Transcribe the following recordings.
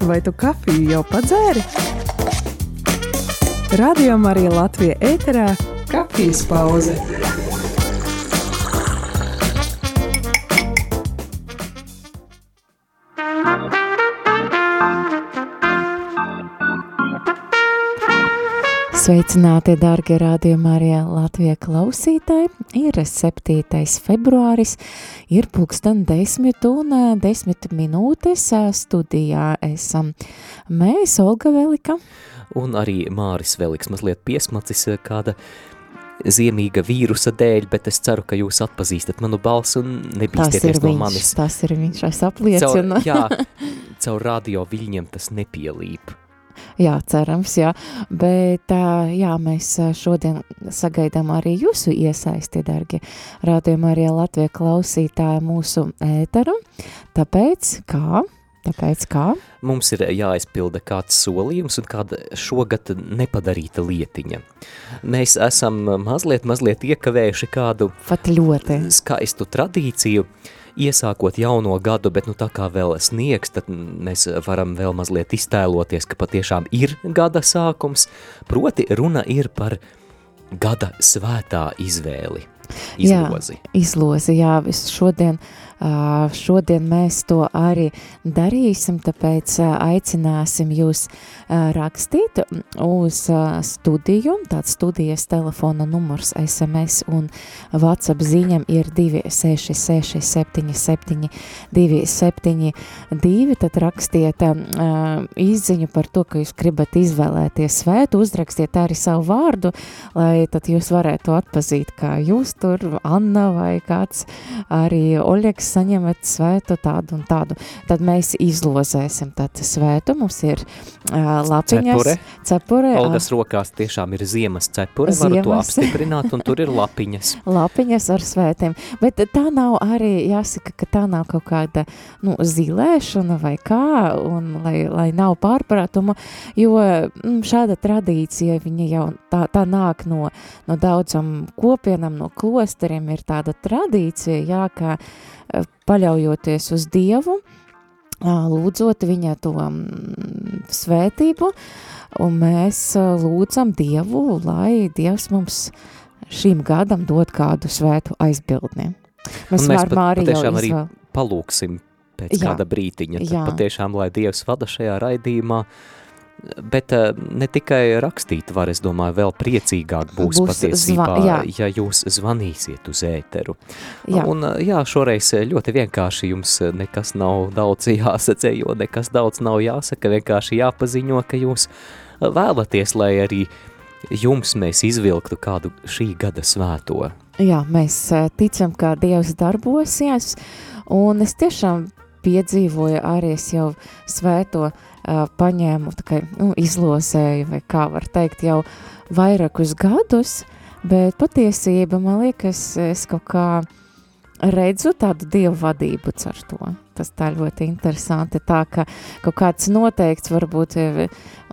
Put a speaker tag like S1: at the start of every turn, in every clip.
S1: Vai tu kafiju jau padzēri? Radio Marija Latvija ēterā - kafijas pauze.
S2: Sveicināti, darbie rādījumā, arī Latvijas klausītāji. Ir 7. februāris, ir pulksten 10 un 10 minūtes studijā. Esam mēs, Olga Velika.
S3: Un arī Māris Veliks mazliet piesmacis kāda ziemīga vīrusa dēļ, bet es ceru, ka jūs atpazīstat manu balsu un nebīsties no
S2: viņš,
S3: manis.
S2: Tas ir viņš, es apliecinu.
S3: Caur, jā, caur radio viļņiem tas nepielīp.
S2: Jā, cerams, jā. Bet jā, mēs šodien sagaidām arī jūsu iesaisti, dargi rādījumā arī Latvija klausītāja mūsu ēteru. Tāpēc, kā? Tāpēc kā?
S3: Mums ir jāizpilda kāds solījums un kāda šogad nepadarīta lietiņa. Mēs esam mazliet, mazliet iekavējuši kādu
S2: Pat ļoti.
S3: skaistu tradīciju, iesākot jauno gadu, bet nu tā kā vēl sniegs, tad mēs varam vēl mazliet iztēloties, ka patiešām ir gada sākums, proti runa ir par gada svētā izvēli, izlozi.
S2: Jā, izlozi, jā, es šodien uh, Šodien mēs to arī darīsim, tāpēc aicināsim jūs rakstīt uz studiju. Tāds studijas telefona numurs SMS un WhatsApp ziņam ir 266 77 272. Tad rakstiet izziņu par to, ka jūs gribat izvēlēties svētu, uzrakstiet arī savu vārdu, lai tad jūs varētu atpazīt, kā jūs tur, Anna vai kāds arī Oļeks saņemat svētu tādu un tādu, tad mēs izlozēsim tādu svētu. Mums ir uh, lapiņas,
S3: Cepure.
S2: cepure
S3: Olgas rokās tiešām ir ziemas cepure, varu to
S2: Ziemas.
S3: apstiprināt, un tur ir lapiņas.
S2: lapiņas ar svētiem. Bet tā nav arī, jāsaka, ka tā nav kaut kāda nu, zilēšana vai kā, un lai, lai nav pārpratumu, jo mm, šāda tradīcija, viņa jau tā, tā nāk no, no daudzam kopienam, no klosteriem, ir tāda tradīcija, jā, ka paļaujoties uz Dievu, lūdzot viņa to mm, svētību, un mēs lūdzam Dievu, lai Dievs mums šīm gadam dod kādu svētu aizbildni. Mēs,
S3: mēs
S2: varam
S3: pat- patiešām arī Palūksim pēc
S2: Jā.
S3: kāda brītiņa, tad
S2: Jā.
S3: patiešām, lai Dievs vada šajā raidījumā, bet eh, ne tikai rakstīt var, es domāju, vēl priecīgāk būs,
S2: Būs
S3: patiesībā,
S2: zva-
S3: ja jūs zvanīsiet uz ēteru.
S2: Jā.
S3: Un eh, jā, šoreiz eh, ļoti vienkārši jums nekas nav daudz jāsacē, jo nekas daudz nav jāsaka, vienkārši jāpaziņo, ka jūs vēlaties, lai arī jums mēs izvilktu kādu šī gada svēto.
S2: Jā, mēs ticam, ka Dievs darbosies, un es tiešām piedzīvoju arī es jau svēto uh, paņēmu, kā nu, izlozēju, vai kā var teikt, jau vairākus gadus, bet patiesība, man liekas, es kaut kā redzu tādu dievu vadību ar to. Tas tā ļoti interesanti, tā ka kaut kāds noteikts varbūt eh,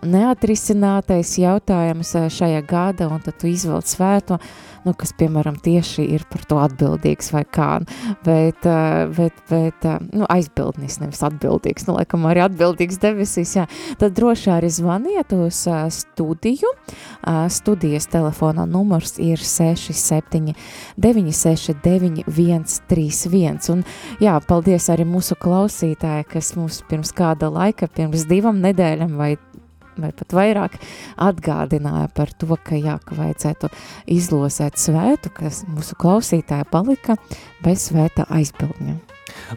S2: neatrisinātais jautājums eh, šajā gada, un tad tu izvelc svēto, nu, kas, piemēram, tieši ir par to atbildīgs vai kā, bet, eh, bet, bet nu, aizbildnis, nevis atbildīgs, nu, laikam arī atbildīgs debesīs, jā, tad droši arī zvaniet uz studiju, studijas telefona numurs ir 67 969 131, un jā, paldies arī mūsu klausītāji, kas mums pirms kāda laika, pirms divam nedēļam vai vai pat vairāk atgādināja par to, ka jā, ka vajadzētu izlozēt svētu, kas mūsu klausītāja palika bez svēta aizbildņa.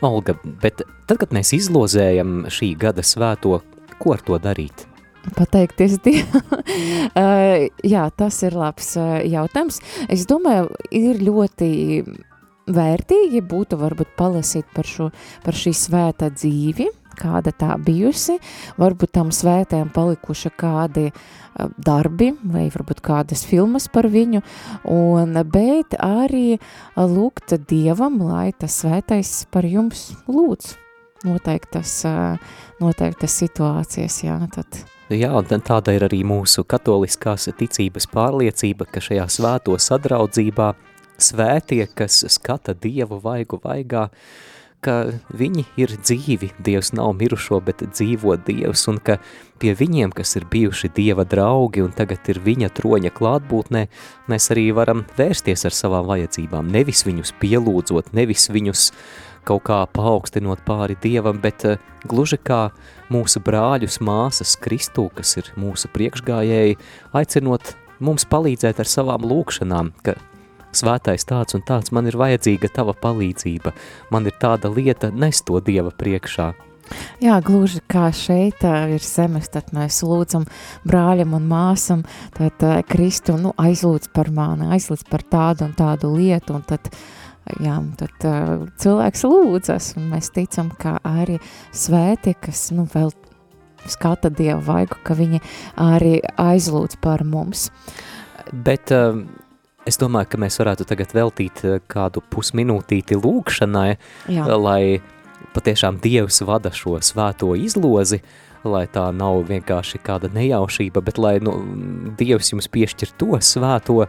S3: Olga, bet tad, kad mēs izlozējam šī gada svēto, ko ar to darīt?
S2: Pateikties Dievam. uh, jā, tas ir labs uh, jautājums. Es domāju, ir ļoti vērtīgi būtu varbūt palasīt par, šo, par šī svēta dzīvi, kāda tā bijusi, varbūt tam svētēm palikuši kādi darbi vai varbūt kādas filmas par viņu, un, bet arī lūgt Dievam, lai tas svētais par jums lūdz noteiktas, noteiktas situācijas, jā, tad.
S3: Jā, un tāda ir arī mūsu katoliskās ticības pārliecība, ka šajā svēto sadraudzībā svētie, kas skata Dievu vaigu vaigā, ka viņi ir dzīvi, Dievs nav mirušo, bet dzīvo Dievs, un ka pie viņiem, kas ir bijuši Dieva draugi un tagad ir viņa troņa klātbūtnē, mēs arī varam vērsties ar savām vajadzībām, nevis viņus pielūdzot, nevis viņus kaut kā paaugstinot pāri Dievam, bet uh, gluži kā mūsu brāļus, māsas Kristū, kas ir mūsu priekšgājēji, aicinot mums palīdzēt ar savām lūkšanām, ka svētais tāds un tāds, man ir vajadzīga tava palīdzība, man ir tāda lieta, nes to Dieva priekšā.
S2: Jā, gluži kā šeit ir zemes, tad mēs lūdzam brāļam un māsam, tad Kristu nu, aizlūdz par mani, aizlūdz par tādu un tādu lietu, un tad, jā, tad uh, cilvēks lūdzas, un mēs ticam, ka arī svēti, kas nu, vēl skata Dievu vaigu, ka viņi arī aizlūdz par mums.
S3: Bet uh, Es domāju, ka mēs varētu tagad veltīt eh, kādu pusminūtīti lūkšanai, Jā. lai patiešām Dievs vada šo svēto izlozi, lai tā nav vienkārši kāda nejaušība, bet lai nu, Dievs jums piešķir to svēto,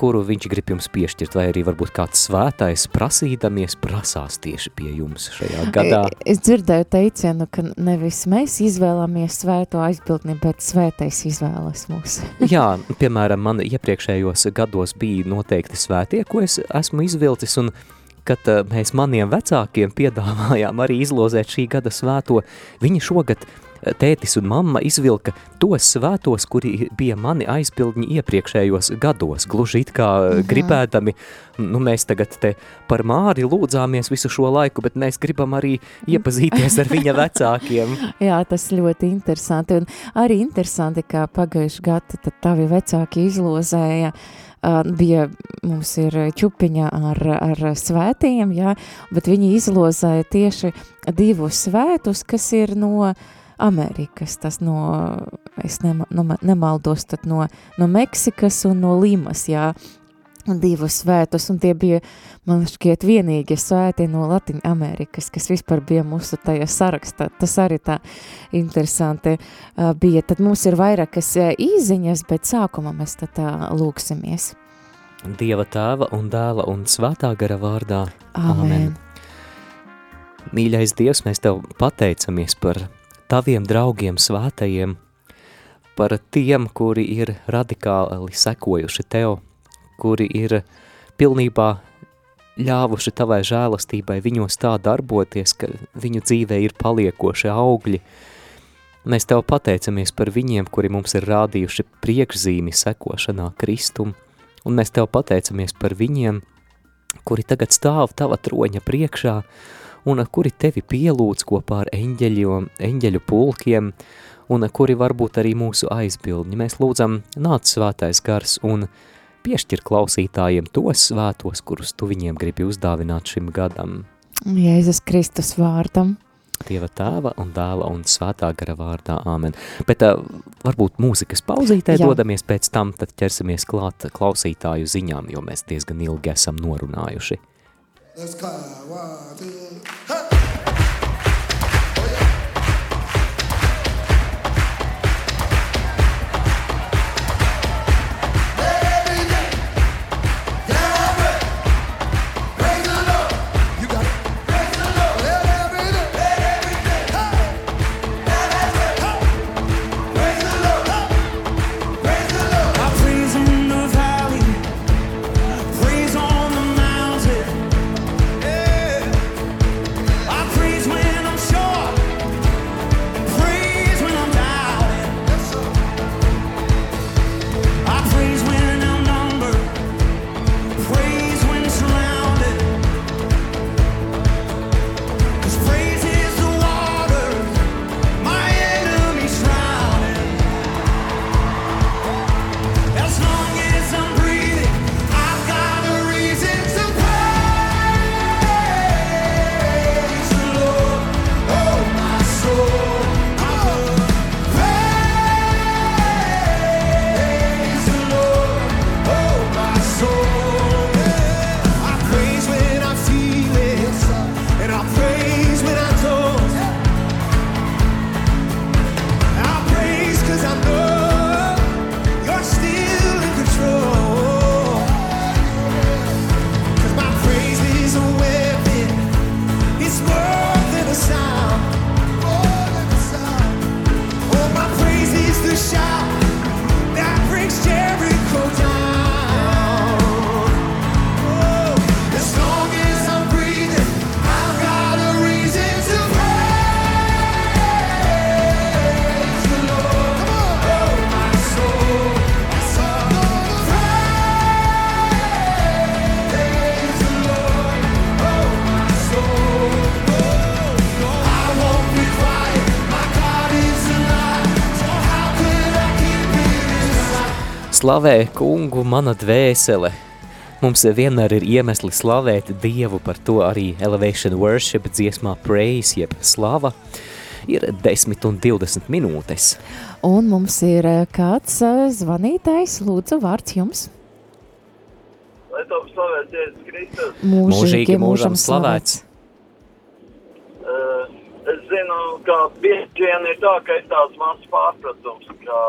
S3: kuru viņš grib jums piešķirt, vai arī varbūt kāds svētais prasīdamies prasās tieši pie jums šajā gadā.
S2: Es dzirdēju teicienu, ka nevis mēs izvēlamies svēto aizbildni, bet svētais izvēlas mūs.
S3: Jā, piemēram, man iepriekšējos gados bija noteikti svētie, ko es esmu izvilcis, un kad uh, mēs maniem vecākiem piedāvājām arī izlozēt šī gada svēto, viņi šogad tētis un mamma izvilka tos svētos, kuri bija mani aizpildņi iepriekšējos gados, gluži it kā mhm. gribēdami, nu mēs tagad te par Māri lūdzāmies visu šo laiku, bet mēs gribam arī iepazīties ar viņa vecākiem.
S2: Jā, tas ļoti interesanti, un arī interesanti, kā pagājuši gadu tad tavi vecāki izlozēja, bija, mums ir čupiņa ar, ar svētījiem, jā, bet viņi izlozēja tieši divus svētus, kas ir no uh, Amerikas, tas no, es nema, no, nemaldos, tad no, no Meksikas un no Limas, jā, divus svētus, un tie bija, man šķiet, vienīgie svēti no Latvijas Amerikas, kas vispār bija mūsu tajā sarakstā. Tas arī tā interesanti uh, bija. Tad mums ir vairākas uh, īziņas, bet sākumā mēs tad tā lūksimies.
S3: Dieva tēva un dēla un svētā gara vārdā.
S2: Amen. Amen.
S3: Mīļais Dievs, mēs Tev pateicamies par taviem draugiem svētajiem, par tiem, kuri ir radikāli sekojuši tev, kuri ir pilnībā ļāvuši tavai žēlastībai viņos tā darboties, ka viņu dzīvē ir paliekoši augļi. Mēs tev pateicamies par viņiem, kuri mums ir rādījuši priekšzīmi sekošanā Kristum, un mēs tev pateicamies par viņiem, kuri tagad stāv tava troņa priekšā un kuri tevi pielūdz kopā ar eņģeļiem, eņģeļu pulkiem, un kuri varbūt arī mūsu aizbildņi. Mēs lūdzam, nāc svētais gars un piešķir klausītājiem tos svētos, kurus tu viņiem gribi uzdāvināt šim gadam.
S2: Jēzus Kristus vārdam.
S3: Dieva tēva un dēla un svētā gara vārdā. Āmen. Bet uh, varbūt mūzikas pauzītē Jā. dodamies pēc tam, tad ķersimies klāt klausītāju ziņām, jo mēs diezgan ilgi esam norunājuši. Let's go. One, two, hey. Slavē kungu mana dvēsele. Mums vienmēr ir iemesli slavēt Dievu par to arī Elevation Worship dziesmā Praise, jeb slava. Ir 10 un 20 minūtes.
S2: Un mums ir eh, kāds eh, zvanītājs, lūdzu, vārds jums.
S4: Lai to slavēts Jēzus Kristus.
S3: Mūžīgi mūžam slavēts.
S4: Uh, es zinu, ka bieži vien ir tā, ka ir tāds mans pārpratums, ka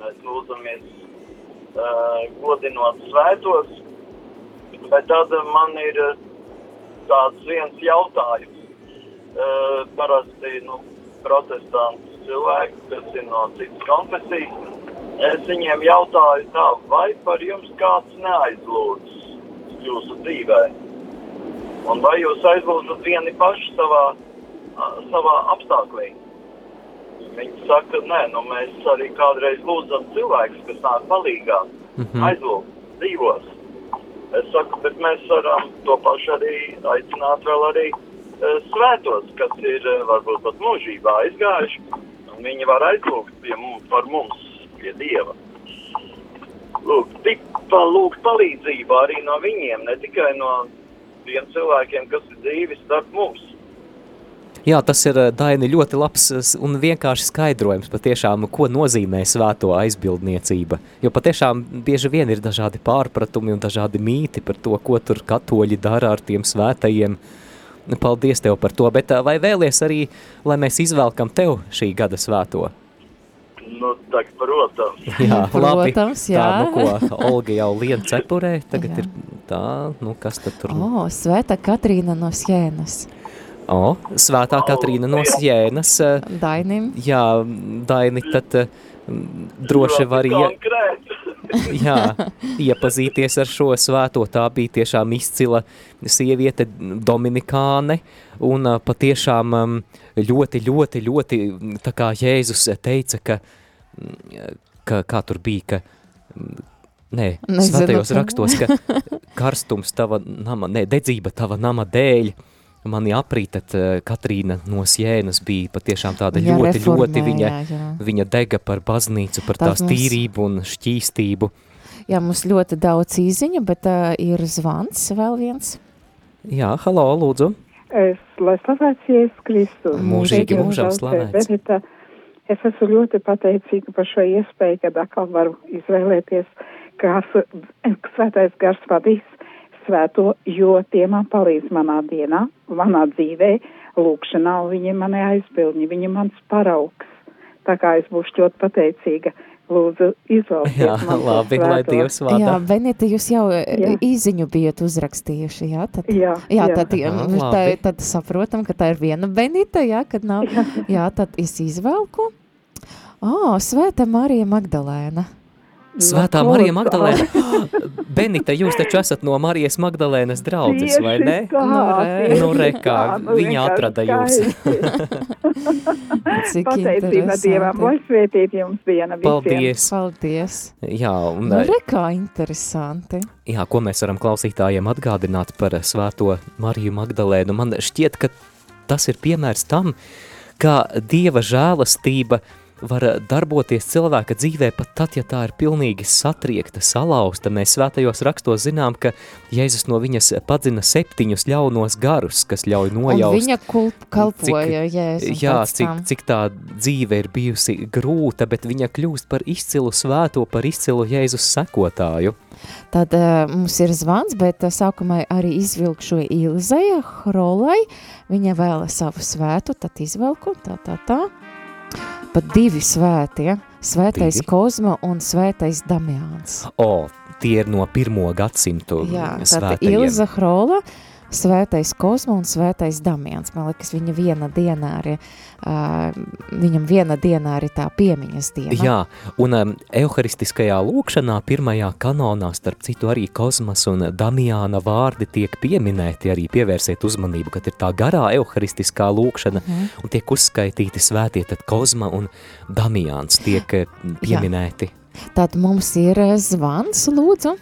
S4: mēs lūdzamies godinot svētos, bet tad man ir tāds viens jautājums. Parasti, nu, protestantu cilvēki, kas ir no citas konfesijas, es viņiem jautāju tā, vai par jums kāds neaizlūdz jūsu dzīvē? Un vai jūs aizlūdzat vieni paši savā, savā apstāklī? Viņi saka, nē, nu mēs arī kādreiz lūdzam cilvēkus, kas nāk palīgā, mm -hmm. aizlūgt dzīvos. Es saku, bet mēs varam to pašu arī aicināt vēl arī e, svētos, kas ir e, varbūt pat mūžībā aizgājuši, un viņi var aizlūgt pie mums, par mums, pie Dieva. Lūk, tik palūgt palīdzību arī no viņiem, ne tikai no tiem cilvēkiem, kas ir dzīvi starp mums.
S3: Jā, tas ir eh, Daini ļoti labs s- un vienkārši skaidrojums patiešām, ko nozīmē svēto aizbildniecība. Jo patiešām bieži vien ir dažādi pārpratumi un dažādi mīti par to, ko tur katoļi dara ar tiem svētajiem. Paldies tev par to, bet ā, vai vēlies arī, lai mēs izvelkam tev šī gada svēto?
S4: Nu, tak, protams.
S3: Jā,
S2: Protams, jā.
S3: Tā, nu ko, Olga jau lien cepurē, tagad
S2: Jā.
S3: ir tā, nu kas tad tur?
S2: O, oh, Svēta Katrīna no Sjēnas.
S3: O, svētā Katrīna no Sienas. ā,
S2: Dainim.
S3: Jā, Daini, tad eh, droši var ie, jā, iepazīties ar šo svēto. Tā bija tiešām izcila sieviete, Dominikāne, un ā, patiešām am, ļoti, ļoti, ļoti, m, tā kā Jēzus teica, ka, m, ka kā tur bija, ka, nē,
S2: Nezinu.
S3: svētajos rakstos, ka karstums tava nama, nē, dedzība tava nama dēļ, mani aprītat, ā, Katrīna no Sienas bija patiešām tāda
S2: Viņa
S3: ļoti, ļoti viņa,
S2: jā.
S3: viņa dega par baznīcu, par
S2: Tas
S3: tās
S2: mums-
S3: tīrību un šķīstību.
S2: Jā, mums ļoti daudz īziņu, bet uh, ir zvans vēl viens.
S3: Jā, halo, lūdzu.
S5: Es, lai slavēts Jēzus Kristus.
S3: Mūžīgi mūžam slavēts.
S5: Benita, es esmu ļoti pateicīga par šo iespēju, kad atkal varu izvēlēties, kas svētais gars vadīs svēto, jo tie man palīdz manā dienā, manā dzīvē, lūkšanā, un viņi mani aizbildņi, viņi mans paraugs. Tā kā es būšu ļoti pateicīga. Lūdzu, izvēlieties.
S3: Jā, labi, lai
S5: svēto.
S3: Dievs
S2: Jā,
S3: vada.
S2: Benita, jūs jau jā.
S5: Jā.
S2: īziņu bijat uzrakstījuši, jā? Tad,
S5: Jā,
S2: jā,
S5: jā.
S2: tad, jā, tā, tad saprotam, ka tā ir viena Benita, jā, kad nav. Jā, tad es izvelku. O, Svēta Marija Magdalēna.
S3: Svētā
S5: Nu,
S3: Marija Magdalēna. Benita, jūs taču esat no Marijas Magdalēnas draudzes, vai ne?
S5: Tā,
S2: Nu, re.
S5: tieši
S3: Nu, re, kā,
S5: nu,
S3: viņa atrada jūs.
S2: Cik
S5: Pateicība Dievam, lai svētīt jums diena visiem.
S3: Paldies.
S2: Paldies.
S3: Jā, un,
S2: Nu,
S3: ā,
S2: re, kā interesanti.
S3: jā, ko mēs varam klausītājiem atgādināt par svēto Mariju Magdalēnu? Man šķiet, ka tas ir piemērs tam, kā Dieva žēlastība var darboties cilvēka dzīvē pat tad, ja tā ir pilnīgi satriekta, salauzta. Mēs svētajos rakstos zinām, ka Jēzus no viņas padzina septiņus ļaunos garus, kas ļauj
S2: Un
S3: nojaust.
S2: viņa kulp, kalpoja Jēzum
S3: Jā,
S2: pēc
S3: cik, cik tā dzīve ir bijusi grūta, bet viņa kļūst par izcilu svēto, par izcilu Jēzus sekotāju.
S2: Tad uh, mums ir zvans, bet uh, sākumā arī izvilkšu Ilzeja Hrolai. Viņa vēla savu svētu, tad izvelku, tā, tā, tā. Pat divi svētie, svētais
S3: Divi?
S2: Kozma un svētais Damiāns.
S3: O, tie ir no pirmo gadsimtu
S2: Jā,
S3: svētajiem.
S2: Ilza Hrola, svētais Kozma un svētais Damiāns. Man liekas, viņa viena dienā arī, uh, viņam viena dienā arī tā piemiņas diena.
S3: Jā, un um, euharistiskajā lūkšanā pirmajā kanonā, starp citu arī Kozmas un Damiāna vārdi tiek pieminēti, arī pievērsiet uzmanību, kad ir tā garā euharistiskā lūkšana
S2: Mhm.
S3: un tiek uzskaitīti svētie, tad Kozma un Damiāns tiek pieminēti.
S2: Tad mums ir zvans, lūdzu.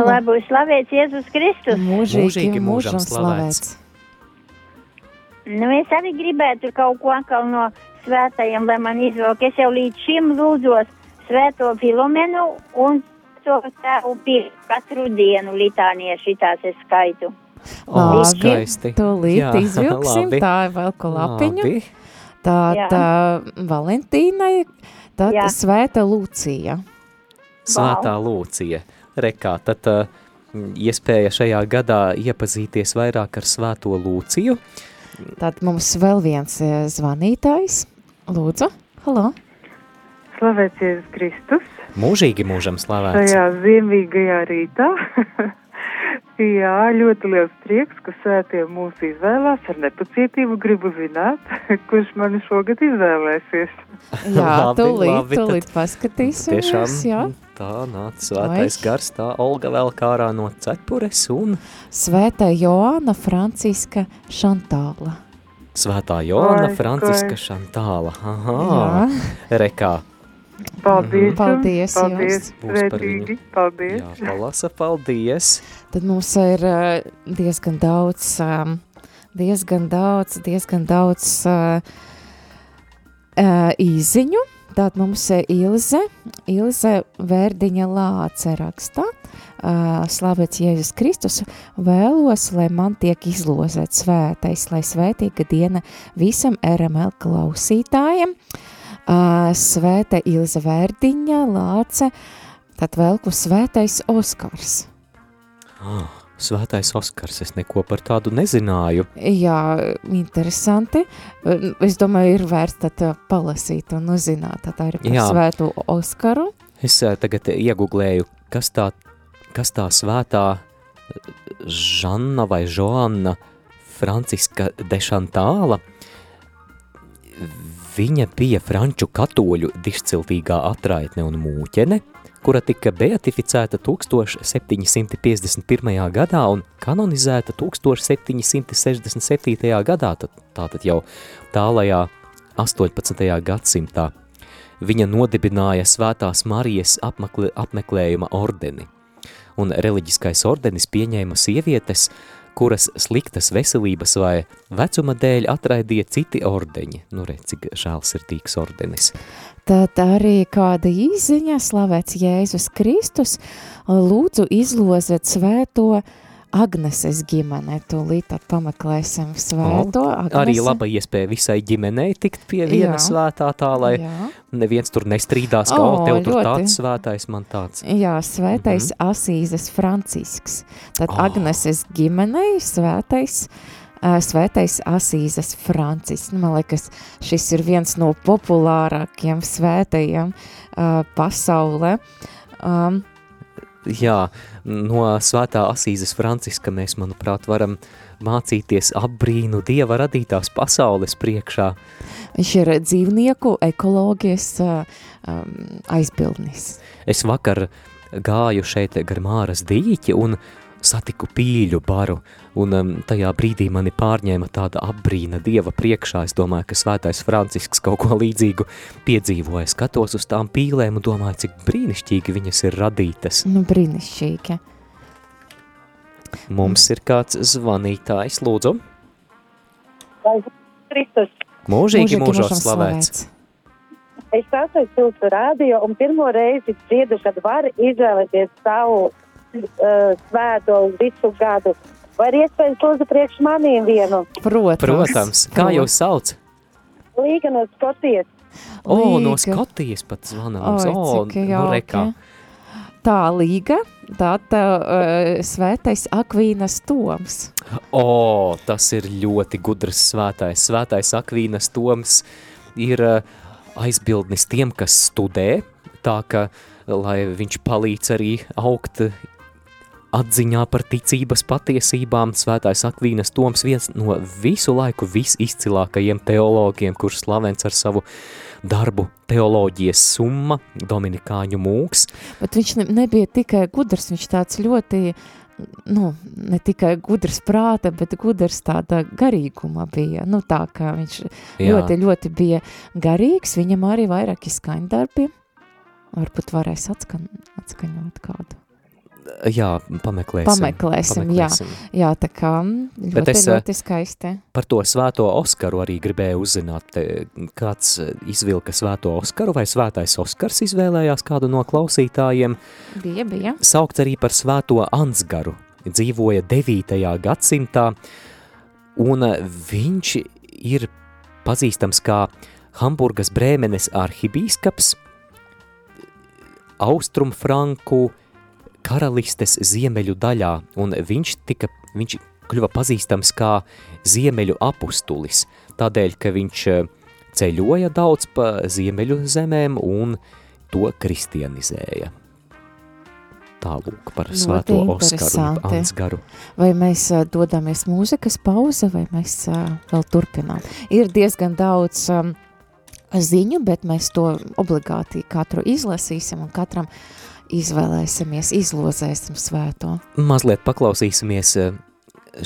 S6: Lai būtu slavēts Jēzus Kristus.
S2: Mūžīgi,
S3: Mūžīgi mūžam slavēts.
S6: Nu, es arī gribētu kaut ko atkal no svētajiem, lai man izvēlk. Es jau līdz šim lūdzos svēto Filomenu un to tēvu pie katru dienu litāniešu šitās es skaitu.
S3: O, skaisti.
S2: Tūlīt
S3: Jā,
S2: izvilksim, tā ir vēl ko lapiņu.
S3: Labi.
S2: Tā, tā Valentīnai, tad
S6: Jā.
S2: Svēta Lūcija.
S3: Svētā Lūcija. Rekā, tad uh, iespēja šajā gadā iepazīties vairāk ar Svēto Lūciju.
S2: Tad mums vēl viens eh, zvanītājs. Lūdzu, halo.
S7: Slavēts Jēzus Kristus
S3: Mūžīgi mūžam slavēts.
S7: šajā ziemīgajā rītā. Jā, ļoti liels prieks, ka svētie mūs izvēlās. Ar nepacietību gribu zināt, kurš mani šogad izvēlēsies.
S2: Jā,
S3: Labi,
S2: tūlīt, tūlīt paskatīsimies.
S3: Tiešām
S2: Jā.
S3: Tā nāca svētais
S2: Vai?
S3: gars, tā Olga vēl kārā no cepures un
S2: Svētā Joāna Franciska Šantāla.
S3: Svētā Joana
S7: Oi,
S3: Franciska
S7: skaisti.
S3: Šantāla. Aha,
S2: Jā.
S3: rekā.
S7: Paldies!
S2: Mhm. Paldies
S7: jums,
S2: jums.
S7: Paldies! Paldies!
S3: Jā, palasa, paldies.
S2: Tad mums ir diezgan daudz, diezgan daudz, diezgan daudz uh, uh, īziņu. Tātad mums Ilze, Ilze Vērdiņa Lāce raksta. Uh, Slavēts Jēzus Kristus, vēlos, lai man tiek izlozēts svētais, lai svētīga diena visam RML klausītājiem. Uh, svēta Ilze Vērdiņa Lāce, tad vēl ku svētais Oskars.
S3: Ah, Svētais Oskars, es neko par tādu nezināju.
S2: Jā, interesanti. Es domāju, ir vērts tad uh, palasīt un uzzināt tad arī par
S3: Jā.
S2: svētu Oskaru.
S3: Es eh, tagad iegooglēju, kas tā, kas tā svētā eh, Žanna vai Joanna Franciska de Chantāla. Viņa bija franču katoļu dišciltīgā atraitne un mūķene, kura tika beatificēta 1751. gadā un kanonizēta 1767. gadā, tad, tātad jau tālajā 18. gadsimtā. Viņa nodibināja Svētās Marijas apmeklē, apmeklējuma ordeni, un reliģiskais ordenis pieņēma sievietes, kuras sliktas veselības vai vecuma dēļ atraidīja citi ordeņi. Nu, redz, cik žēlsirdīgs ordenis.
S2: Tad arī kāda īziņa, slavēts Jēzus Kristus, lūdzu izlozēt svēto Agneses ģimene. Tūlīt tad pameklēsim svēto Agnesi.
S3: Arī laba iespēja visai ģimenei tikt pie viena
S2: Jā.
S3: svētā tā, lai
S2: Jā.
S3: neviens tur nestrīdās, ka,
S2: O,
S3: o, tev tur
S2: ļoti.
S3: tāds svētais, man tāds.
S2: Jā, svētais mm -hmm. Asīzes Francisks. Tad
S3: Oh.
S2: Agneses ģimenei svētais, uh, svētais Asīzes Francisks. Nu, man liekas, šis ir viens no populārākiem svētajiem uh, pasaulē. Um,
S3: Jā, no svētā Asīzes Franciska mēs, manuprāt, varam mācīties apbrīnu Dieva radītās pasaules priekšā.
S2: viņš ir dzīvnieku ekoloģijas uh, um, aizbildnis.
S3: Es vakar gāju šeit gar Māras dīķi un satiku pīļu baru, un um, tajā brīdī mani pārņēma tāda apbrīna Dieva priekšā. Es domāju, ka svētais Francisks kaut ko līdzīgu piedzīvoja. Skatos uz tām pīlēm un domāju, cik brīnišķīgi viņas ir radītas.
S2: Nu, brīnišķīgi.
S3: Mums ir kāds zvanītājs, lūdzu.
S8: Kristus.
S3: Mūžīgi,
S2: Mūžīgi
S3: mūžos
S2: mūžam
S3: slavēts.
S8: Es klausos jūsu rādio un pirmo reizi dziedu, kad var izvēlēties savu uh, svēto visu gadu. Vai ir iespējams lūdzu priekš maniem vienu?
S2: Protams.
S3: Protams, kā jūs sauc?
S8: Līga no Skotijas.
S3: O, no
S2: Līga.
S3: Skotijas pat.
S2: Oi,
S3: O,
S2: cik
S3: nu
S2: jauki. Tā līga, tā tā uh, svētais Akvīnas Toms.
S3: O, tas ir ļoti gudrs svētais. Svētais Akvīnas Toms ir uh, aizbildnis tiem, kas studē, tā ka, lai viņš palīdz arī augt atziņā par ticības patiesībām, svētais Akvīnas Toms viens no visu laiku visizcilākajiem teologiem, kurš slavens ar savu darbu teoloģijas summa, Dominikāņu mūks.
S2: Bet viņš ne, nebija tikai gudrs, viņš tāds ļoti, nu, ne tikai gudrs prāta, bet gudrs tāda garīguma bija. Nu, tā kā viņš
S3: Jā.
S2: ļoti, ļoti bija garīgs, viņam arī vairāki skaņdarbi. Varbūt varēs atskan, atskaņot kādu.
S3: Jā, pameklēsim.
S2: Pameklēsim, jā. Jā, tā kā mm,
S3: Bet
S2: ļoti,
S3: es, eh,
S2: ļoti skaisti.
S3: Par to svēto Oskaru arī gribēju uzzināt. Te Kāds eh, izvilka svēto Oskaru vai svētais Oskars izvēlējās kādu no klausītājiem?
S2: Bija, bija.
S3: Saukts arī par svēto Ansgaru. Dzīvoja 9. gadsimtā, un eh, viņš ir pazīstams kā Hamburgas Brēmenes arhibīskaps, Austrumfranku karalistes ziemeļu daļā, un viņš, tika, viņš kļuva pazīstams kā ziemeļu apustulis, tādēļ, ka viņš eh, ceļoja daudz pa ziemeļu zemēm un to kristianizēja. Tālūk par
S2: Ļoti
S3: svēto Oskaru Ansgaru.
S2: Vai mēs uh, dodamies mūzikas pauze, vai mēs uh, vēl turpinām? Ir diezgan daudz um, ziņu, bet mēs to obligāti katru izlasīsim un katram izvēlēsimies, izlozēsim svēto.
S3: Mazliet paklausīsimies eh,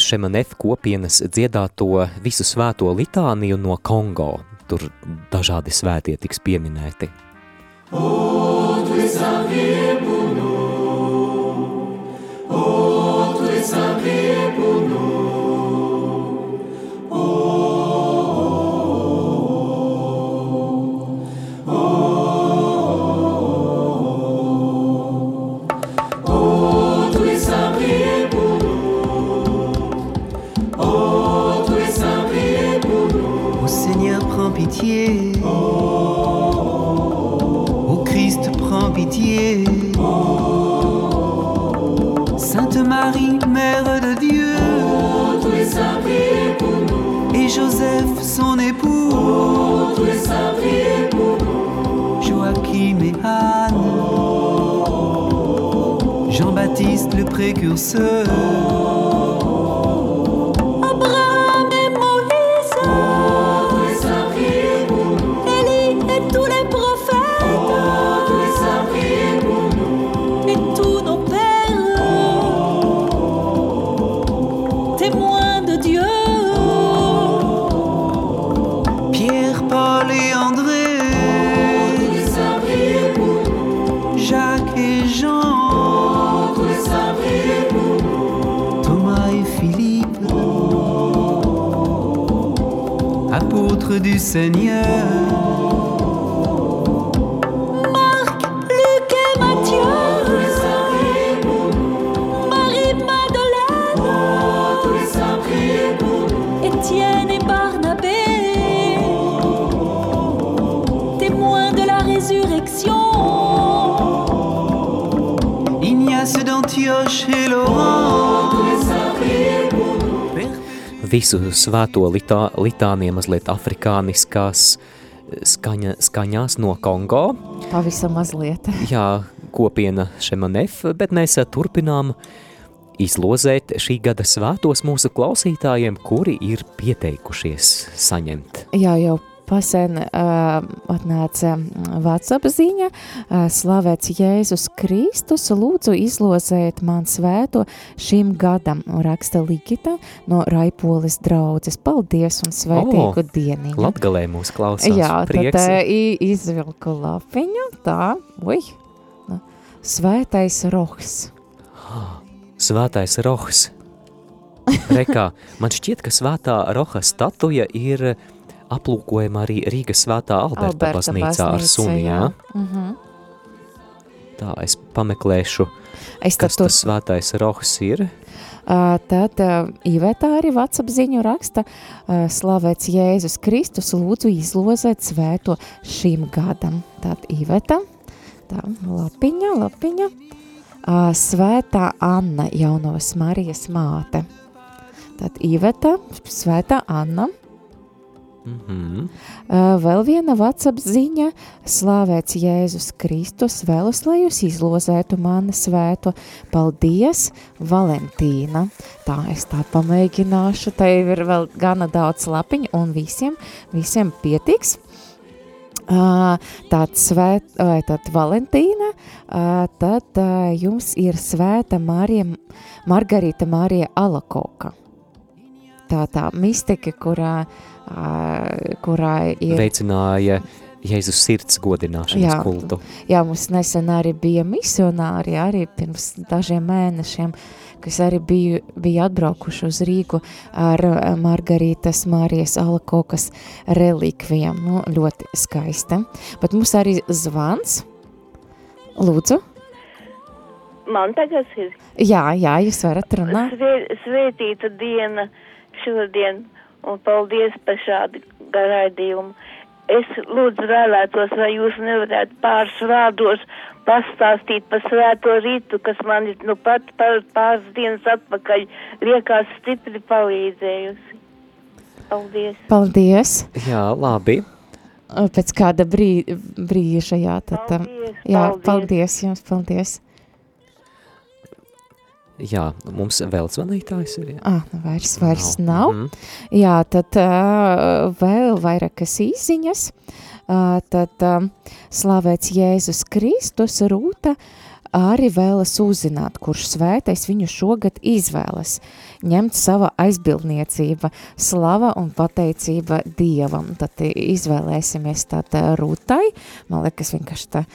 S3: Šemanef kopienas dziedāto visu svēto litāniju no Kongo. Tur dažādi svētie tiks pieminēti.
S9: Ô pitié. Ô Christ, prends pitié. Sainte Marie, Mère de Dieu. Et Joseph, son époux. Joachim et Anne. Jean-Baptiste, le précurseur. Du Seigneur.
S10: Marc, Luc et Matthieu, Marie-Madeleine, Étienne et Barnabé, témoins de la résurrection.
S9: Ignace d'Antioche et Laurent.
S3: Visu svēto litā, litāniem mazliet afrikāniskās skaņa, skaņās no Kongo.
S2: Pavisam mazliet.
S3: Jā, kopiena Šemanef, bet mēs eh, turpinām izlozēt šī gada svētos mūsu klausītājiem, kuri ir pieteikušies saņemt.
S2: Jā, jau pasen uh, atnāca WhatsApp ziņa, uh, slavēts Jēzus Kristus, lūdzu izlozēt man svēto šim gadam, raksta Ligita no Raipolis draudzes. Paldies un svētīgu
S3: O,
S2: dieniņu.
S3: Latgalē mūs klausās.
S2: Jā,
S3: prieks.
S2: tad uh, izvilku lapiņu, tā, ui, nu, svētais rohs.
S3: Svētais rohs. Rekā, man šķiet, ka svētā roha statuja ir aplūkojama arī Rīgas svētā Alberta,
S2: Alberta
S3: baznīcā ar
S2: baznīca,
S3: suni, jā?
S2: jā. Mhm.
S3: Tā, es pameklēšu,
S2: Es
S3: kas
S2: tur
S3: tas svētais rohs ir.
S2: Uh, tad uh, Iveta arī WhatsApp ziņu raksta, uh, slavēts Jēzus Kristus, lūdzu izlozēt svēto šim gadam. Tad Iveta, tā lapiņa, lapiņa, uh, svētā Anna, jaunavas Marijas māte. Tad Iveta, svētā Anna,
S3: Mhm.
S2: Uh, vēl viena WhatsApp ziņa, slavēts Jēzus Kristus, vēlos, lai jūs izlozētu mani svēto. Paldies, Valentīna. Tā es tā pamēģināšu, te ir vēl gana daudz lapiņu un visiem, visiem pietiks. Uh, tāds svēt, vai tad Valentīna, uh, tad uh, jums ir svēta Marija, Margarita Marija Alakoka. Tā tā mistika, kurā, uh, kurā ir
S3: Veicināja Jēzus sirds godināšanas
S2: Jā.
S3: kultu.
S2: Jā, mums nesen arī bija misionāri, arī pirms dažiem mēnešiem, kas arī bija, bija atbraukuši uz Rīgu ar Margarītas Mārijas Alakokas relikvijām. Nu, ļoti skaisti. Bet mums arī zvans. Lūdzu.
S11: Man tagad ir
S2: Jā, jā, jūs varat runāt.
S11: svē- svētīta diena šodien, un paldies par šādu garaidījumu. Es lūdzu vēlētos, vai jūs nevarētu pāris vārdos pastāstīt par svēto rītu, kas man ir nu pat par pāris dienas atpakaļ liekas stipri palīdzējusi. Paldies!
S2: Paldies!
S3: Jā, labi.
S2: Pēc kāda brī, brīža, jā, tad. Paldies, jā,
S11: paldies.
S2: paldies jums, paldies.
S3: Jā, mums vēl zvanītājs ir. Jā.
S2: Ah, nu vairs, vairs nav.
S3: Mhm.
S2: Jā, tad uh, vēl vairākas īziņas. Uh, tad uh, slavēts Jēzus Kristus Rūta arī vēlas uzzināt, kurš svētais viņu šogad izvēlas. Ņemt sava aizbildniecība, slava un pateicība Dievam. Tad izvēlēsimies tātad Rūtai. Man liekas, vienkārši tā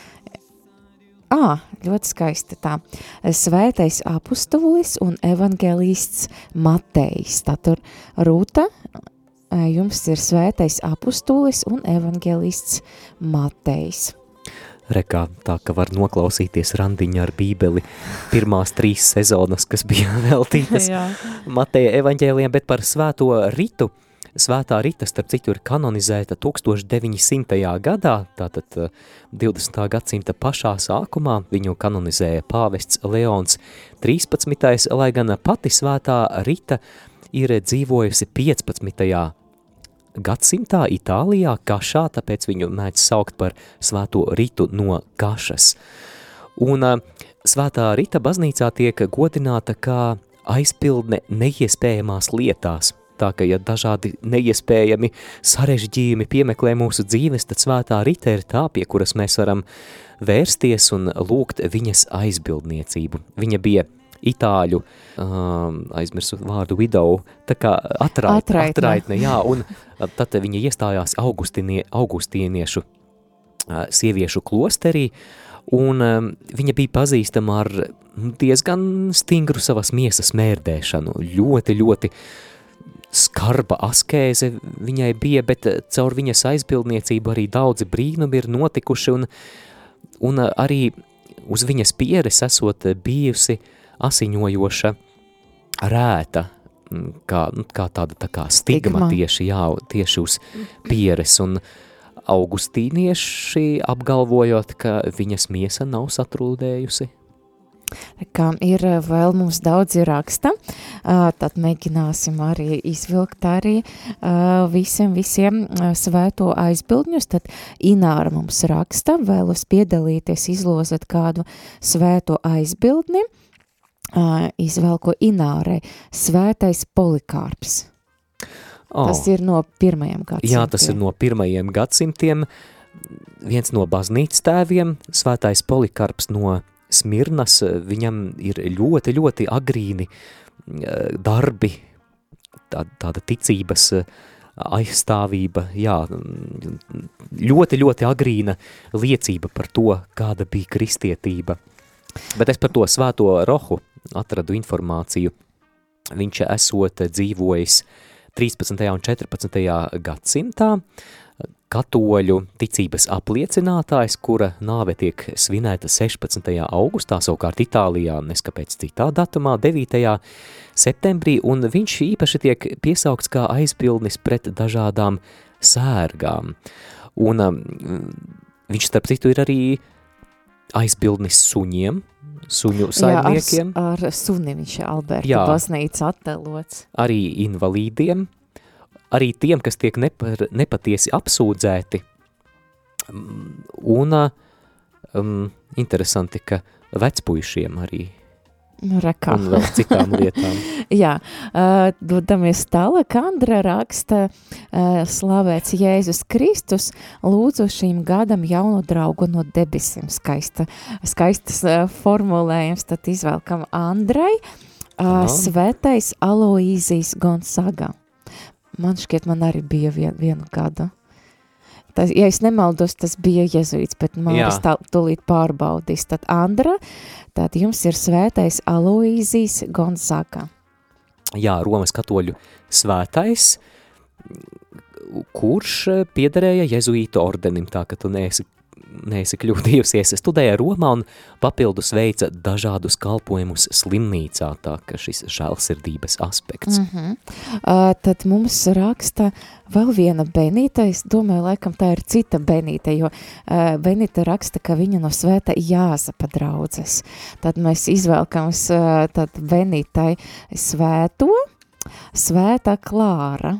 S2: Ā, ļoti skaisti tā. Svētais apustulis un evangelists Matejs. Tātad Rūta, jums ir svētais apustulis un evangelists Matejs.
S3: Rekā, tā ka var noklausīties randiņā ar bībeli pirmās trīs sezonas, kas bija veltītas. Mateja evaņģēliem, bet par svēto ritu. Svētā rita, starp citu, ir kanonizēta 1900. gadā, tātad eh, 20. gadsimta pašā sākumā viņu kanonizēja pāvests Leons 13. lai gan pati svētā rita ir dzīvojusi 15. gadsimtā Itālijā kašā, tāpēc viņu mēdz saukt par svēto ritu no kašas. Un uh, svētā rita baznīcā tiek godināta kā aizpildne neiespējamās lietās. Tā ka, ja dažādi neiespējami sarežģījumi piemeklē mūsu dzīves, tad svētā rita ir tā, pie kuras mēs varam vērsties un lūgt viņas aizbildniecību. Viņa bija itāļu, um, aizmirsu vārdu widow, tā kā atrait,
S2: Atraitne.
S3: atraitne, jā, un tad viņa iestājās augustinie, augustīniešu uh, sieviešu klosterī, un um, viņa bija pazīstama ar nu, diezgan stingru savas miesas mērdēšanu, ļoti, ļoti skarba askēze viņai bija, bet eh, caur viņas aizbildniecību arī daudzi brīnumi ir notikuši, un, un eh, arī uz viņas pieres esot bijusi asiņojoša rēta, mm, kā, nu, kā tāda tā kā stigma,
S2: Stigma.
S3: tieši, jā, tieši uz pieres, un augustīnieši apgalvojot, ka viņas miesa nav satrūdējusi.
S2: Kā ir eh, vēl mums daudzi raksta, tad mēģināsim arī izvilkt arī visiem, visiem svēto aizbildņus. Tad Ināra mums raksta, vēlos piedalīties, izlozat kādu svēto aizbildni. Izvelko Inārai svētais polikārps.
S3: Oh.
S2: Tas ir no pirmajiem gadsimtiem.
S3: Jā, tas ir no pirmajiem gadsimtiem. Viens no baznīcas tēviem, svētais Polikarps no Smirnas, viņam ir ļoti, ļoti agrīni eh, darbi, tā, tāda ticības eh, aizstāvība, jā, ļoti, ļoti agrīna liecība par to, kāda bija kristietība. Bet es par to svēto rohu atradu informāciju. Viņš esot dzīvojis 13. un 14. gadsimtā, katoļu ticības apliecinātājs, kura nāve tiek svinēta 16. augustā, savukārt Itālijā neskapēc citā datumā, 9. septembrī, un viņš īpaši tiek piesaukts kā aizpildnis pret dažādām sērgām. Un um, viņš, starp citu, ir arī aizbildnis suņiem, suņu saimniekiem,
S2: Jā, ar, ar suni viņš Alberta baznīca attēlots.
S3: arī invalīdiem, arī tiem, kas tiek nepar, nepatiesi apsūdzēti. Un um, interesanti, ka vecpuišiem arī
S2: Nu, rekā.
S3: un vēl citām lietām.
S2: Jā, uh, dodamies tālāk, Andra raksta, uh, slavēts Jēzus Kristus, lūdzu šīm gadam jaunu draugu no debesīm. Skaista, skaistas uh, formulējums, tad izvēlkam Andrai, uh,
S3: Jā.
S2: svētais Aloīzijas Gonsaga. Man šķiet, man arī bija vien, vienu gadu. Tas, ja es nemaldos, tas bija jezuīts, bet
S3: Jā.
S2: tā tūlīt pārbaudīs. Tad Andra, tad jums ir svētais Aloīzijas Gonzaga.
S3: Jā, Romas katoļu svētais, kurš piederēja jezuītu ordenim, tā ka tu neesi, neesi kļūdījusies. Studēja Romā un papildus veica dažādus kalpojumus slimnīcā, tā ka šis žēlsirdības aspekts.
S2: Mm -hmm. uh, tad mums raksta vēl viena Benīta, es domāju, laikam tā ir cita Benīta, jo uh, Benīta raksta, ka viņa no svēta Jāzapa draudzes. Tad mēs izvēlkams uh, tad Benītai svēto, svētā Klāra.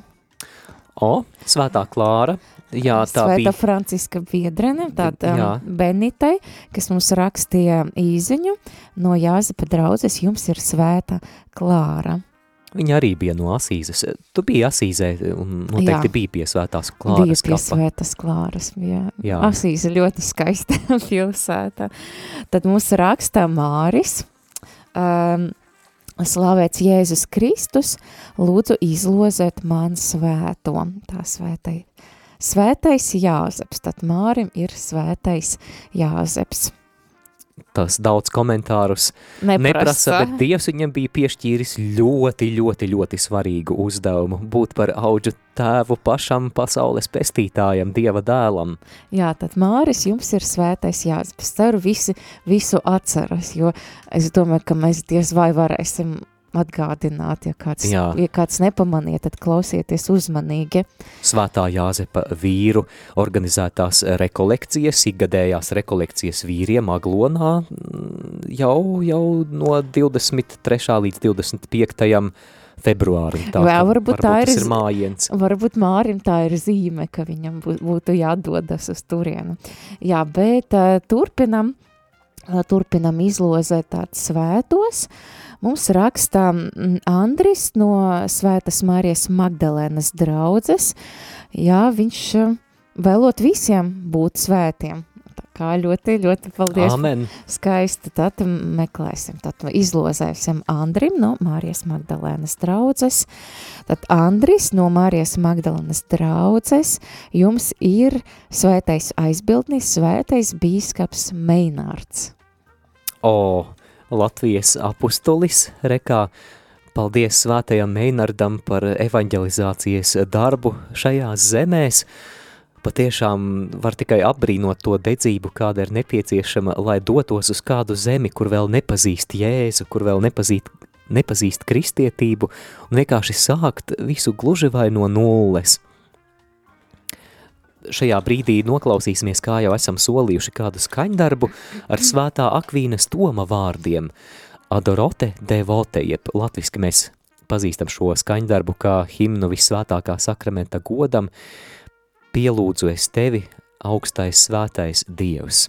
S3: O, svētā Klāra, jā, tā
S2: Svētā
S3: bija.
S2: Franciska biedrene, tāda
S3: Jā.
S2: um, Benitai, kas mums rakstīja īziņu no Jāzepa draudzes, jums ir svēta Klāra.
S3: Viņa arī bija no Asīzes. Tu biji Asīzē un noteikti
S2: Jā.
S3: bija pie svētās
S2: Bija
S3: Klāras
S2: pie
S3: kapa.
S2: svētas Klāras, jā.
S3: Jā.
S2: Asīze ļoti skaista pilsēta. Tad mums rakstā Māris, um, slavēts Jēzus Kristus, lūdzu izlozēt man svēto, tā svētai. Svētais Jāzeps, tad Mārim ir svētais Jāzeps.
S3: Tas daudz komentārus
S2: Neprasa.
S3: neprasa, bet Dievs viņam bija piešķīris ļoti, ļoti, ļoti svarīgu uzdevumu būt par auģu tēvu pašam pasaules pestītājam, Dieva dēlam.
S2: Jā, tad Māris, jums ir svētais Jāzeps. Ceru visi visu atceras, jo es domāju, ka mēs diez vai varēsim atgādināt, ja kāds,
S3: Jā.
S2: ja kāds nepamaniet, tad klausieties uzmanīgi.
S3: Svētā Jāzepa vīru organizētās rekolekcijas, ikgadējās rekolekcijas vīriem Aglonā mm, jau, jau no 23. līdz 25. februārim. Tā,
S2: Vēl
S3: ka
S2: varbūt tā ir
S3: ir mājiens.
S2: Varbūt Mārim tā ir zīme, ka viņam bū- būtu jādodas uz turienu. Jā, bet uh, turpinam, uh, turpinam izlozēt tādus svētos. Mums rakstā mm, Andris no Svētas Marijas Magdalēnas draudzes. Jā, viņš uh, vēlot visiem būt svētiem. Tā kā ļoti, ļoti paldies.
S3: Amen.
S2: Skaisti, tad meklēsim, tad izlozēsim Andrim no Mārijas Magdalēnas draudzes. Tad Andris no Mārijas Magdalēnas draudzes, jums ir svētais aizbildnis, svētais bīskaps Meinārds.
S3: O, Latvijas apustulis, rekā, paldies svētajam Meinardam par evanģelizācijas darbu šajās zemēs. Patiešām var tikai apbrīnot to dedzību, kāda ir nepieciešama, lai dotos uz kādu zemi, kur vēl nepazīst Jēzu, kur vēl nepazīst, nepazīst kristietību, un vienkārši sākt visu gluži vai no nulles. Šajā brīdī noklausīsimies, kā jau esam solījuši kādu skaņdarbu ar svētā Akvīnas Toma vārdiem. Adorote devote, jeb latviski mēs pazīstam šo skaņdarbu kā himnu visvētākā sakramenta godam, pielūdzu es tevi, augstais svētais Dievs.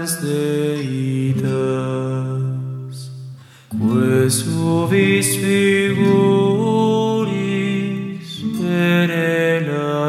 S12: Deitas, que suvis figuris perelatitas,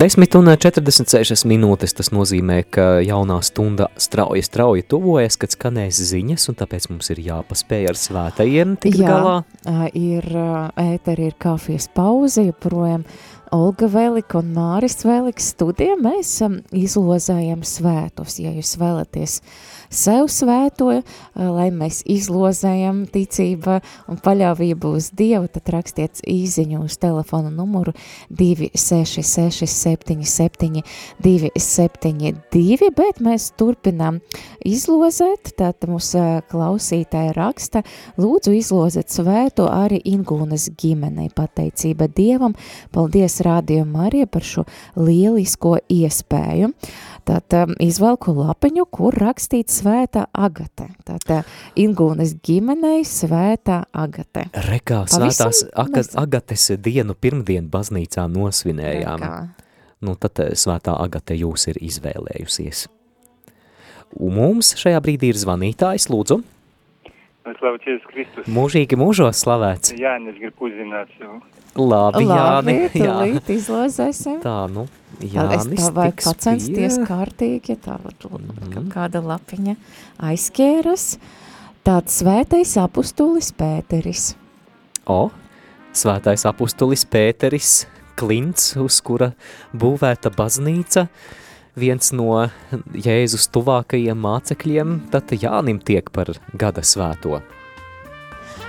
S3: 10 un 46 minūtes tas nozīmē, ka jaunā stunda strauji, strauji tuvojas, kad skanēs ziņas, un tāpēc mums ir jāpaspēj ar svētajiem tikt
S2: Jā,
S3: galā.
S2: ā, ir ā, ēteri, ir kafijas pauze, joprojām Olga Velika un Māris Veliks studija. Mēs izlozējam svētus, ja jūs vēlaties sev svēto, ā, lai mēs izlozējam ticība un paļāvību uz Dievu, tad rakstiet īziņu uz telefonu numuru 266 77 272, bet mēs turpinām izlozēt, tātad mums ā, klausītāja raksta, lūdzu izlozēt svēto arī Ingūnas ģimenei, pateicība Dievam, paldies Radio Marija par šo lielisko iespēju. Tad um, izvelku lapiņu, kur rakstīts svētā agate. Tātad Ingūnas ģimenei svētā agate.
S3: Rekā svētās aga,
S2: nesen.
S3: agates dienu pirmdienu baznīcā nosvinējām.
S2: Rekā.
S3: Nu, tad eh, svētā agate jūs ir izvēlējusies. Un mums šajā brīdī ir zvanītājs, lūdzu,
S13: Slavu Jēzus Kristus.
S3: mūžīgi mūžos slavēts.
S13: Jānis grib uzzināt sev.
S3: Labi, Jāni.
S2: Labi, tūlīt izlozēsim.
S3: Tā, nu,
S2: Tad es
S3: Jānis
S2: tā vajag pacensties
S3: pie-
S2: kārtīgi, tā varbūt mm. kāda lapiņa aizķēras. Tāds svētais apustulis Pēteris.
S3: O, svētais apustulis Pēteris Klints, uz kura būvēta baznīca, viens no Jēzus tuvākajiem mācekļiem, tad Jānim tiek par gada svēto.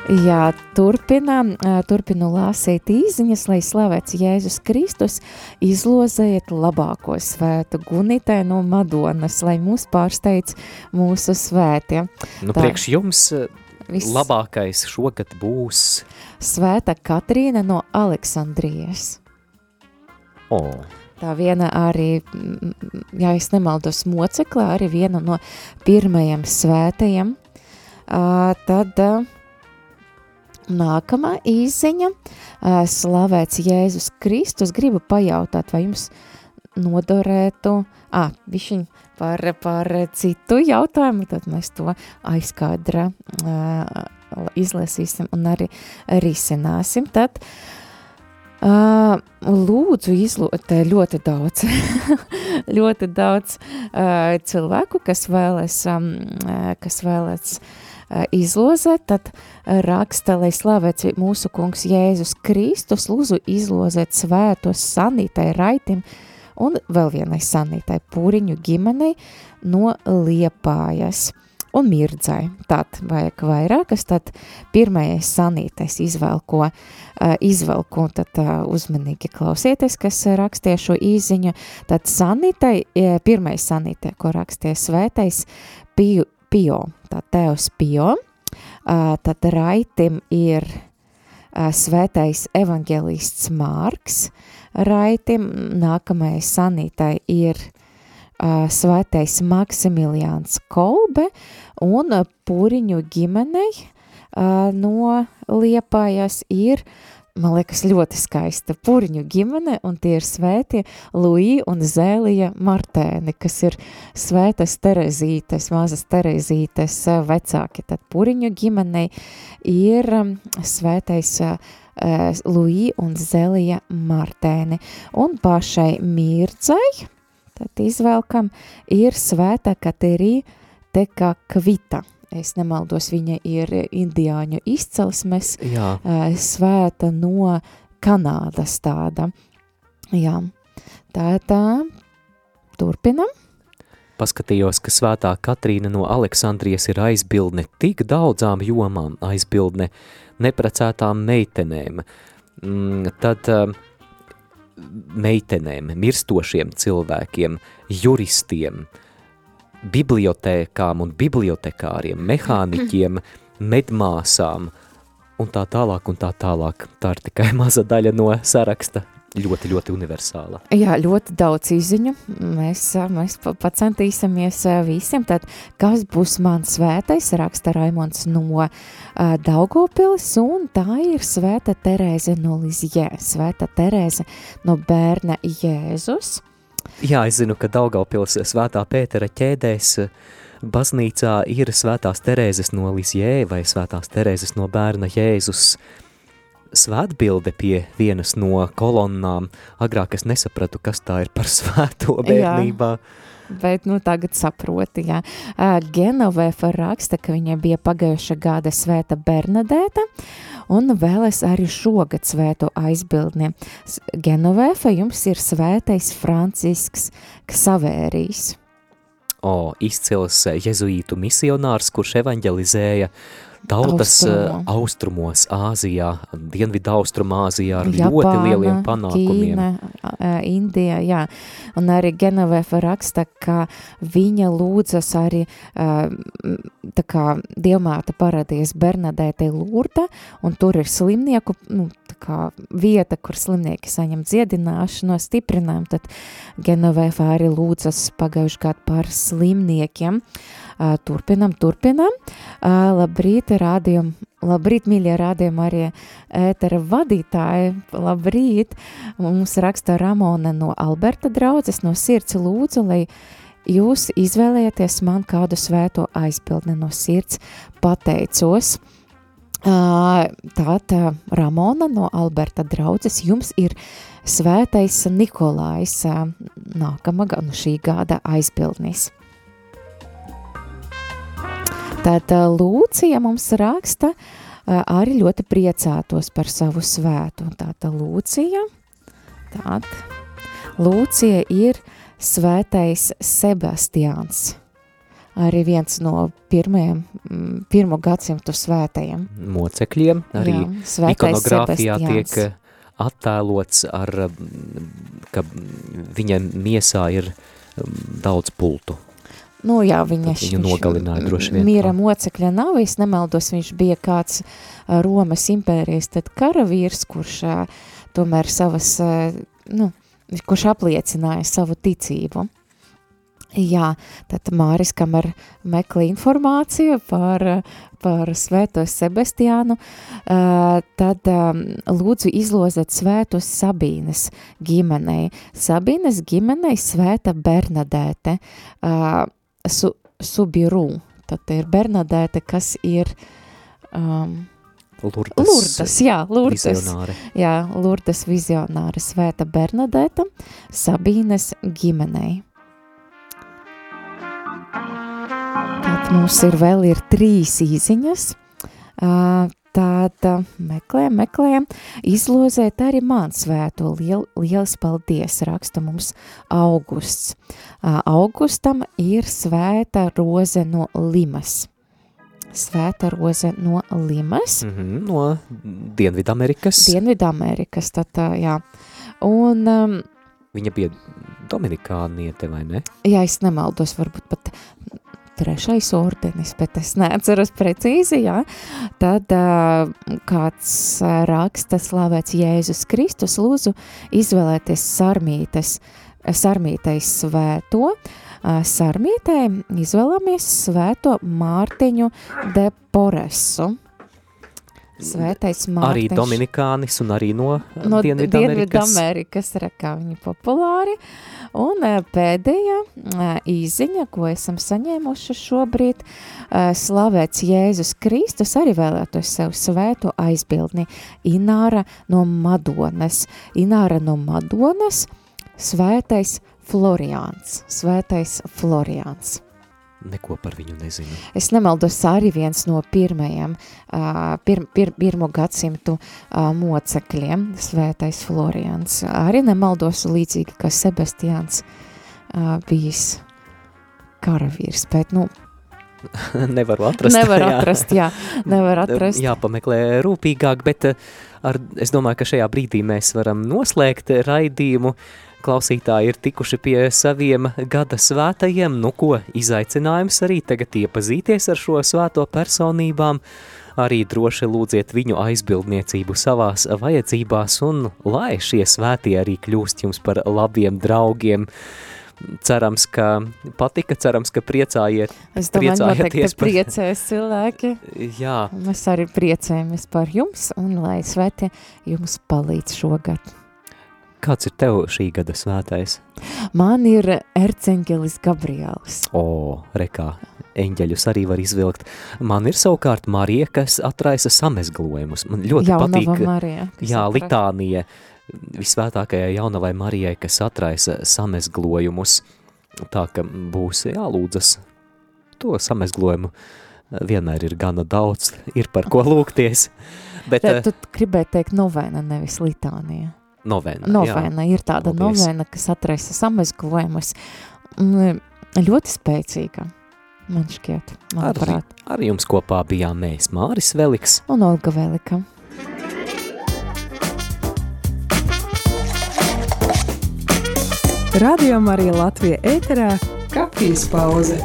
S2: Jā, turpinām, turpinu lāsīt īziņas, lai slavēts Jēzus Kristus, izlozējiet labāko svētu Gunitē no Madonas, lai mūs pārsteidz mūsu svētie.
S3: Nu,
S2: Tā.
S3: priekš jums
S2: Viss.
S3: labākais šogad būs,
S2: Svēta Katrīna no Aleksandrijas.
S3: o,
S2: Tā viena arī, mm, ja es nemaldos, mocekla, arī viena no pirmajiem svētajiem. Uh, tad uh, nākamā īziņa, uh, slavēts Jēzus Kristus, gribu pajautāt, vai jums noderētu, ah, višķiņ par, par citu jautājumu, tad mēs to aizkādra uh, izlasīsim un arī risināsim. Tad Uh, lūdzu, izlūgt ļoti daudz, ļoti daudz uh, cilvēku, kas vēlas, um, uh, kas vēlas uh, izlozēt, tad raksta, lai slavēts mūsu kungs Jēzus Kristus, lūdzu izlozēt svētos sanītai raitim un vēl vienai sanītai pūriņu ģimenei no Liepājas un mirdzai. Tad vajag vairākas, tad pirmais sanītais izvēlko, uh, izvēlko, tad uh, uzmanīgi klausieties, kas rakstīja šo īziņu. Tad sanītai, uh, pirmais sanītai, ko rakstīja svētais pio, pio tā tevs pio, tad raitim ir svētais evangelists Mārks, raitim nākamais sanītai ir uh, svētais Maksimiliāns Kolbe un pūriņu ģimenei no Liepājas ir, man liekas, ļoti skaista pūriņu ģimene, un tie ir svētie Luī un Zēlija Martēni, kas ir svētas Terezītes, mazas Terezītes vecāki. Tad pūriņu ģimenei ir svētais uh, Luī un Zelija Martēni, un pašai Mirdzai, tad izvēlkam, ir svēta Katerī Teka Kvita. Es nemaldos, viņa ir indiāņu izcelsmes,
S3: Jā.
S2: uh, svēta no Kanādas tāda. Jā, tā tā, turpinam.
S3: Paskatījos, ka svētā Katrīna no Aleksandrijas ir aizbildne tik daudzām jomām, aizbildne neprecētām meitenēm, mm, tad uh, meitenēm, mirstošiem cilvēkiem, juristiem, bibliotēkām un bibliotekāriem, mehāniķiem, medmāsām un tā tālāk un tā tālāk. Tā ir tikai maza daļa no saraksta, ļoti, ļoti universāla.
S2: Jā, ļoti daudz izziņu. Mēs, mēs pa- pacentīsimies ā, visiem. Tad, kas būs mans svētais, raksta Raimons no uh, Daugopils, un tā ir svēta Terēze no Lizjē, svēta Terēze no bērna Jēzus.
S3: Jā, es zinu, ka Daugavpils svētā Pētera ķēdēs baznīcā ir svētās Terēzes no Lisjē vai svētās Terēzes no bērna Jēzus svētbilde pie vienas no kolonnām. Agrāk es nesapratu, kas tā ir par svēto
S2: Jā.
S3: bērnībā.
S2: Bet, nu, tagad saproti, jā. Uh, Genovefa raksta, ka viņai bija pagājuša gada svēta Bernadēta, un vēlas arī šogad svēto aizbildni. Genovefa jums ir svētais Francisks Ksavērijs.
S3: O, izcils jezuītu misionārs, kurš evanģelizēja tautas
S2: Austrumu.
S3: Austrumu. austrumos, Āzijā, Dienvidu Austrumāzijā ar ļoti lieliem panākumiem.
S2: Ķīna, Indija, jā. Un arī Genovefa raksta, ka viņa lūdzas arī tā kā dievmāta paradies Bernadētei Lurda, un tur ir slimnieku, nu, tā kā vieta, kur slimnieki saņem dziedināšanu, stiprinājumu, tad Genovefa arī lūdzas pagājuši gadu par slimniekiem. Ā, Turpinam, turpinam. Labrīt, rādījum, labrīt, mīļie rādījumi arī ētera vadītāji. Labrīt! Mums raksta Ramona no Alberta draudzes, no sirds lūdzu, lai jūs izvēlēties man kādu svēto aizbildni no sirds pateicos. Tātad Ramona no Alberta draudzes jums ir svētais Nikolājs ā, nākamā nu šī gada aizbildnis. Tad ā, Lūcija mums raksta, ā, arī ļoti priecātos par savu svētu. Tātad Lūcija, tād, Lūcija ir svētais Sebastiāns. Arī viens no pirmajiem, mm, pirmo gadsimtu svētajiem.
S3: mocekļiem. Arī
S2: Jā,
S3: ikonogrāfijā
S2: Sebastiāns.
S3: tiek eh, attēlots, ar, mm, ka viņa miesā ir mm, daudz pultu.
S2: Nu, jā, viņa
S3: viņu nogalināja droši vien.
S2: Miera mocekļa nav, es nemaldos, viņš bija kāds Romas impērijas tad karavīrs, kurš tomēr savas, nu, kurš apliecināja savu ticību. Jā, tad Māris, kamēr meklē informāciju par, par svēto Sebastiānu, tad lūdzu izlozēt svētos Sabīnes ģimenei. Sabīnes ģimenei svēta Bernadēte, su, Subiru, tad ir Bernadēte, kas ir um,
S3: Lurdes,
S2: Lurdes, jā, Lurdes.
S3: vizionāre.
S2: Jā, Lurdes vizionāre svēta Bernadēta Sabīnes ģimenei. Tad mums ir vēl ir trīs īziņas. Ā, Tad ā, meklējam, meklējam, izlozēt arī man svēto. Liel, liels paldies, raksta mums augusts. Augustam ir svēta roze no Limas. Svēta roze no Limas.
S3: Mhm, no Dienvidamerikas.
S2: Dienvidamerikas, tad tā, jā. Un, um,
S3: Viņa bija Dominikāniete, vai ne?
S2: ja es nemaldos, varbūt pat trešais ordenis, bet es neatceros precīzi, jā, tad uh, kāds raksta slavēts Jēzus Kristus, lūdzu izvēlēties sarmītes, sarmītais svēto, sarmītē izvēlamies svēto Mārtiņu de Poresu. Svētais
S3: Arī
S2: Mārtiņš.
S3: Dominikānis un arī no,
S2: no
S3: Dienvidamerikas.
S2: Re, kā viņi populāri. Un eh, pēdējā eh, īziņa, ko esam saņēmuši šobrīd, eh, slavēts Jēzus Kristus, arī vēlētos sev svētu aizbildni Ināra no Madonas. Ināra no Madonas, svētais Floriāns, svētais Floriāns.
S3: Neko par viņu nezinu.
S2: Es nemaldos, arī viens no pirmajiem, pir, pir, pirmo gadsimtu mocekļiem, svētais Florians. Arī nemaldos līdzīgi, kā Sebastians bijis karavīrs, bet, nu,
S3: Nevaru atrast.
S2: Nevar atrast, jā, nevar atrast.
S3: Jāpameklē rūpīgāk, bet eh, ar, es domāju, ka šajā brīdī mēs varam noslēgt raidījumu. Klausītāji ir tikuši pie saviem gada svētajiem, nu ko, izaicinājums arī tagad iepazīties ar šo svēto personībām, arī droši lūdziet viņu aizbildniecību savās vajadzībās un lai šie svētie arī kļūst jums par labiem draugiem. Cerams, ka patika, cerams, ka priecājiet,
S2: Es domāju,
S3: priecājieties par...
S2: priecēs cilvēki.
S3: Jā,
S2: Mēs arī priecājamies par jums un lai svētie jums palīdz šogad.
S3: kāds ir tev šī gada svētais?
S2: Man ir Ercengelis Gabriels.
S3: O, rekā, eņģeļus arī var izvilkt. Man ir savukārt Marija, kas atraisa samezglojumus. Man ļoti
S2: Jaunava
S3: patīk,
S2: Marija,
S3: jā,
S2: atraisa.
S3: litānija visvētākajai jaunavai Marijai, kas atraisa samezglojumus. Tā ka būs jālūdzas to samezglojumu. Vienmēr ir gana daudz, ir par ko lūgties. Bet,
S2: Tad
S3: eh,
S2: tu gribēji teikt novena, nevis litānija.
S3: Novena,
S2: Novena
S3: jā.
S2: ir tāda
S3: Paldies.
S2: novena, kas atraisa samazglojumus. Mm, Ļoti spēcīga, man šķiet,
S3: Ar,
S2: manuprāt.
S3: ar jums kopā bijām mēs, Māris Veliks.
S2: Un Olga Velika.
S1: Radio Marija Latvija ēterā - kafijas pauze.